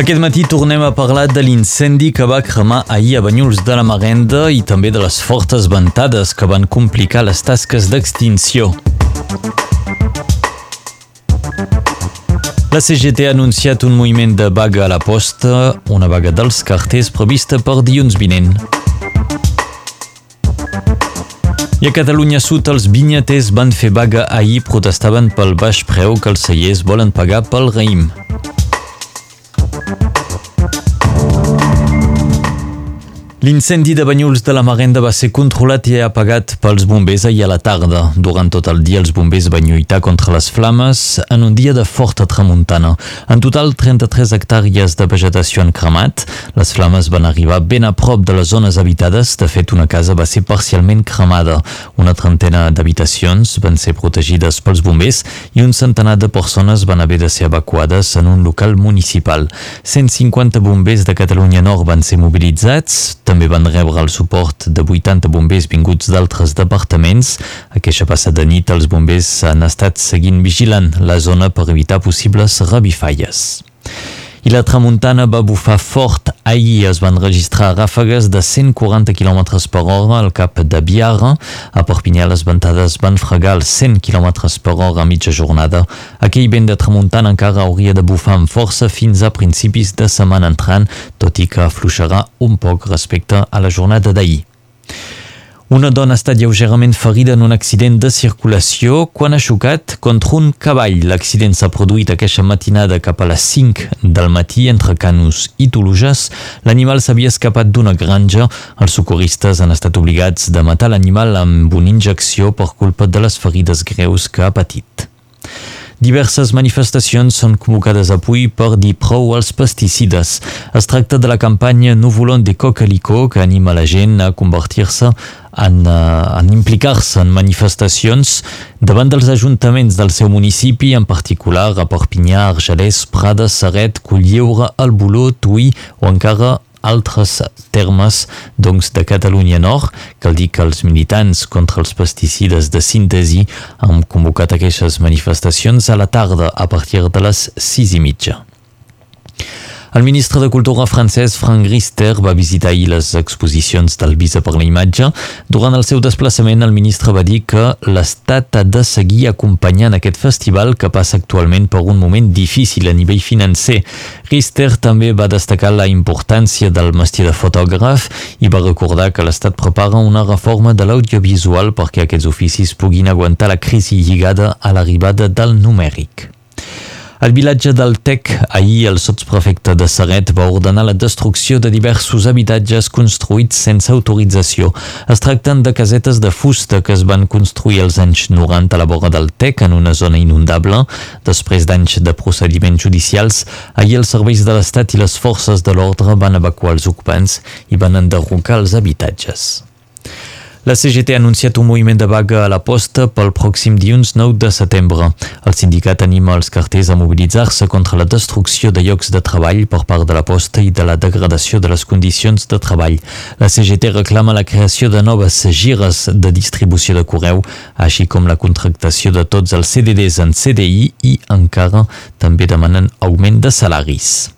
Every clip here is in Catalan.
Aquest matí tornem a parlar de l'incendi que va cremar ahir a Banyuls de la Marenda i també de les fortes ventades que van complicar les tasques d'extinció. La CGT ha anunciat un moviment de vaga a la posta, una vaga dels carters prevista per dilluns vinent. I a Catalunya Sud els vinyaters van fer vaga ahir protestaven pel baix preu que els cellers volen pagar pel raïm. L'incendi de Banyuls de la Marenda va ser controlat i apagat pels bombers ahir a la tarda. Durant tot el dia els bombers van lluitar contra les flames en un dia de forta tramuntana. En total, 33 hectàrees de vegetació han cremat. Les flames van arribar ben a prop de les zones habitades. De fet, una casa va ser parcialment cremada. Una trentena d'habitacions van ser protegides pels bombers i un centenar de persones van haver de ser evacuades en un local municipal. 150 bombers de Catalunya Nord van ser mobilitzats també van rebre el suport de 80 bombers vinguts d'altres departaments. Aquesta passada nit els bombers han estat seguint vigilant la zona per evitar possibles revifalles i la tramuntana va bufar fort. Ahir es van registrar ràfegues de 140 km per hora al cap de Biarra. A Perpinyà les ventades van fregar els 100 km per hora a mitja jornada. Aquell vent de tramuntana encara hauria de bufar amb força fins a principis de setmana entrant, tot i que afluixarà un poc respecte a la jornada d'ahir. Una dona ha estat lleugerament ferida en un accident de circulació quan ha xocat contra un cavall. L'accident s'ha produït aquesta matinada cap a les 5 del matí entre Canus i Toluges. L'animal s'havia escapat d'una granja. Els socorristes han estat obligats de matar l'animal amb una injecció per culpa de les ferides greus que ha patit. Diverses manifestacions són convocades avui per dir prou als pesticides. Es tracta de la campanya Nuvolon de Cocalicó que anima la gent a convertir-se en, uh, en implicar-se en manifestacions davant dels ajuntaments del seu municipi, en particular a Perpinyà, Argelès, Prada, Serret, Culllieure, Alboló, Tuí o encara altres termes doncs, de Catalunya Nord. Cal dir que els militants contra els pesticides de síntesi han convocat aquestes manifestacions a la tarda a partir de les sis i mitja. El ministre de Cultura francès, Frank Rister, va visitar ahir les exposicions del Visa per la Imatge. Durant el seu desplaçament, el ministre va dir que l'Estat ha de seguir acompanyant aquest festival que passa actualment per un moment difícil a nivell financer. Rister també va destacar la importància del mestier de fotògraf i va recordar que l'Estat prepara una reforma de l'audiovisual perquè aquests oficis puguin aguantar la crisi lligada a l'arribada del numèric. Al vilatge del Tec, ahir el sotsprefecte de Serret va ordenar la destrucció de diversos habitatges construïts sense autorització. Es tracten de casetes de fusta que es van construir als anys 90 a la vora del Tec, en una zona inundable. Després d'anys de procediments judicials, ahir els serveis de l'Estat i les forces de l'ordre van evacuar els ocupants i van enderrocar els habitatges. La CGT ha anunciat un moviment de vaga a la posta pel pròxim dilluns 9 de setembre. El sindicat anima els carters a mobilitzar-se contra la destrucció de llocs de treball per part de la posta i de la degradació de les condicions de treball. La CGT reclama la creació de noves gires de distribució de correu, així com la contractació de tots els CDDs en CDI i encara també demanen augment de salaris.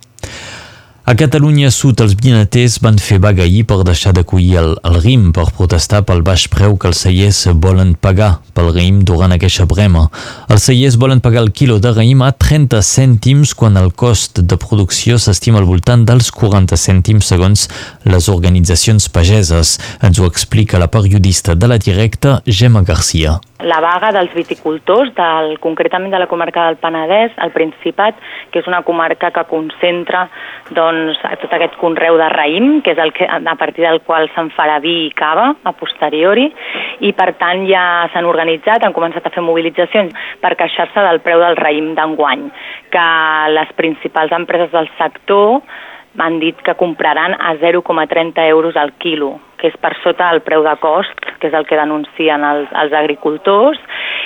A Catalunya Sud, els vinaters van fer vaga ahir per deixar d'acollir el, el RIM per protestar pel baix preu que els cellers volen pagar pel raïm durant aquesta brema. Els cellers volen pagar el quilo de raïm a 30 cèntims quan el cost de producció s'estima al voltant dels 40 cèntims segons les organitzacions pageses. Ens ho explica la periodista de la directa, Gemma Garcia la vaga dels viticultors, del, concretament de la comarca del Penedès, el Principat, que és una comarca que concentra doncs, tot aquest conreu de raïm, que és el que, a partir del qual se'n farà vi i cava a posteriori, i per tant ja s'han organitzat, han començat a fer mobilitzacions per queixar-se del preu del raïm d'enguany, que les principals empreses del sector m'han dit que compraran a 0,30 euros al quilo, que és per sota el preu de cost, que és el que denuncien els, els agricultors.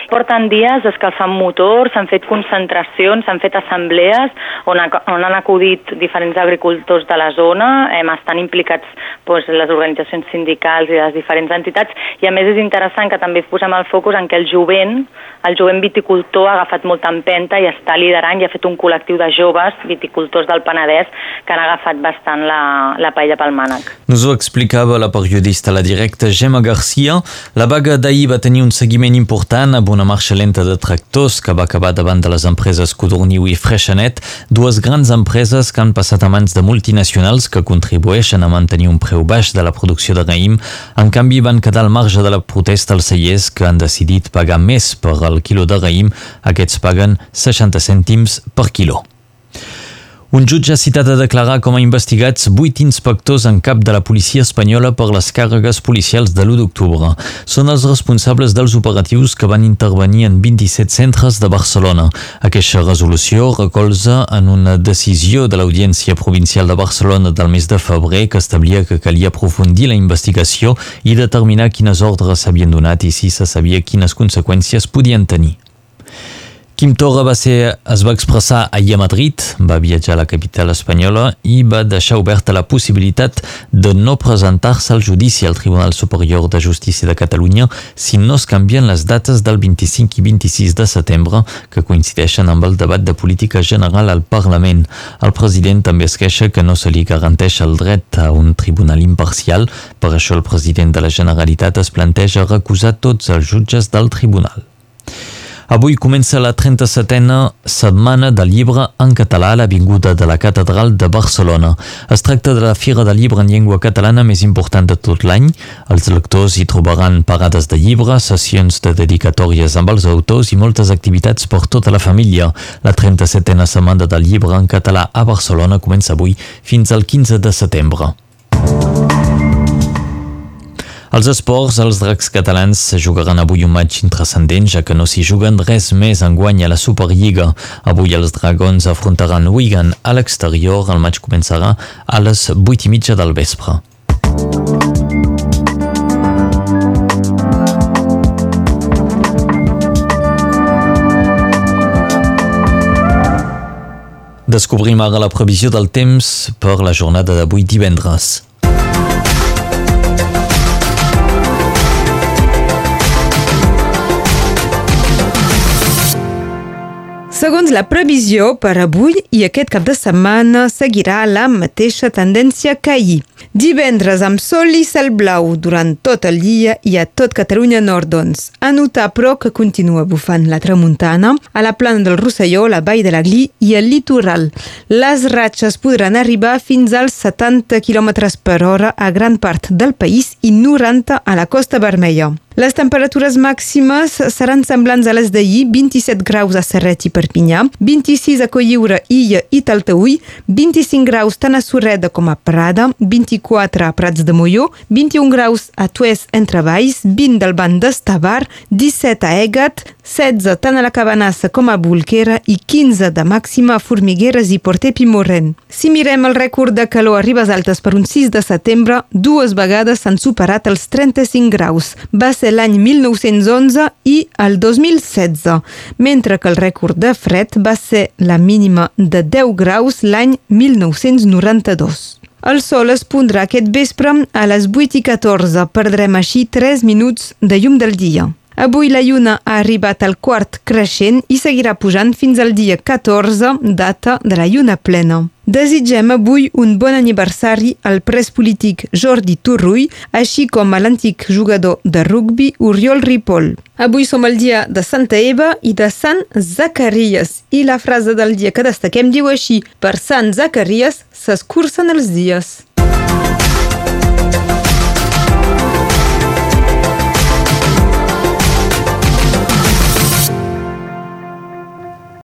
Porten dies escalfant motors, s'han fet concentracions, s'han fet assemblees on, on han acudit diferents agricultors de la zona, eh, estan implicats doncs, les organitzacions sindicals i les diferents entitats, i a més és interessant que també posem el focus en que el jovent, el jovent viticultor ha agafat molta empenta i està liderant i ha fet un col·lectiu de joves viticultors del Penedès que han agafat bastant la, la paella pel mànec. Nos ho explicava la periodista la directa Gemma Garcia. La vaga d'ahir va tenir un seguiment important amb una marxa lenta de tractors que va acabar davant de les empreses Codorniu i Freixenet, dues grans empreses que han passat a mans de multinacionals que contribueixen a mantenir un preu baix de la producció de raïm. En canvi, van quedar al marge de la protesta els cellers que han decidit pagar més per al quilo de raïm. Aquests paguen 60 cèntims per quilo. Un jutge ha citat a declarar com a investigats vuit inspectors en cap de la policia espanyola per les càrregues policials de l'1 d'octubre. Són els responsables dels operatius que van intervenir en 27 centres de Barcelona. Aquesta resolució recolza en una decisió de l'Audiència Provincial de Barcelona del mes de febrer que establia que calia aprofundir la investigació i determinar quines ordres s'havien donat i si se sabia quines conseqüències podien tenir. Quim Torra va ser, es va expressar ahir a Madrid, va viatjar a la capital espanyola i va deixar oberta la possibilitat de no presentar-se al judici al Tribunal Superior de Justícia de Catalunya si no es canvien les dates del 25 i 26 de setembre que coincideixen amb el debat de política general al Parlament. El president també es queixa que no se li garanteix el dret a un tribunal imparcial, per això el president de la Generalitat es planteja recusar tots els jutges del tribunal. Avui comença la 37a setmana del llibre en català a l'Avinguda de la Catedral de Barcelona. Es tracta de la fira de llibre en llengua catalana més important de tot l'any. Els lectors hi trobaran parades de llibres, sessions de dedicatòries amb els autors i moltes activitats per tota la família. La 37a setmana del llibre en català a Barcelona comença avui fins al 15 de setembre. Els esports, els dracs catalans jugaran avui un match intrascendent, ja que no s'hi juguen res més en guany a la Superliga. Avui els dragons afrontaran Wigan a l'exterior. El match començarà a les 8 i mitja del vespre. Descobrim ara la previsió del temps per la jornada d'avui divendres. Segons la previsió, per avui i aquest cap de setmana seguirà la mateixa tendència que ahir. Divendres amb sol i cel blau durant tot el dia i a tot Catalunya Nord, doncs. A notar, però, que continua bufant la tramuntana a la plana del Rosselló, la vall de la Gli i el litoral. Les ratxes podran arribar fins als 70 km per hora a gran part del país i 90 a la Costa Vermella. Les temperatures màximes seran semblants a les d'ahir, 27 graus a Serret i Perpinyà, 26 a Colliure, Illa i Talteui, 25 graus tant a Sureda com a Prada, 24 a Prats de Molló, 21 graus a Tues entre Valls, 20 del banc d'Estavar, 17 a Egat, 16 tant a la Cabanassa com a Bolquera i 15 de màxima a Formigueres i Porter Pimorren. Si mirem el rècord de calor a Ribes Altes per un 6 de setembre, dues vegades s'han superat els 35 graus. Va ser l'any 1911 i el 2016, mentre que el rècord de fred va ser la mínima de 10 graus l'any 1992. El sol es pondrà aquest vespre a les 8 i 14. Perdrem així 3 minuts de llum del dia. Avui la lluna ha arribat al quart creixent i seguirà pujant fins al dia 14, data de la lluna plena. Desitgem avui un bon aniversari al pres polític Jordi Turrull, així com a l'antic jugador de rugbi Oriol Ripoll. Avui som el dia de Santa Eva i de Sant Zacarias i la frase del dia que destaquem diu així Per Sant Zacarias s'escurcen els dies.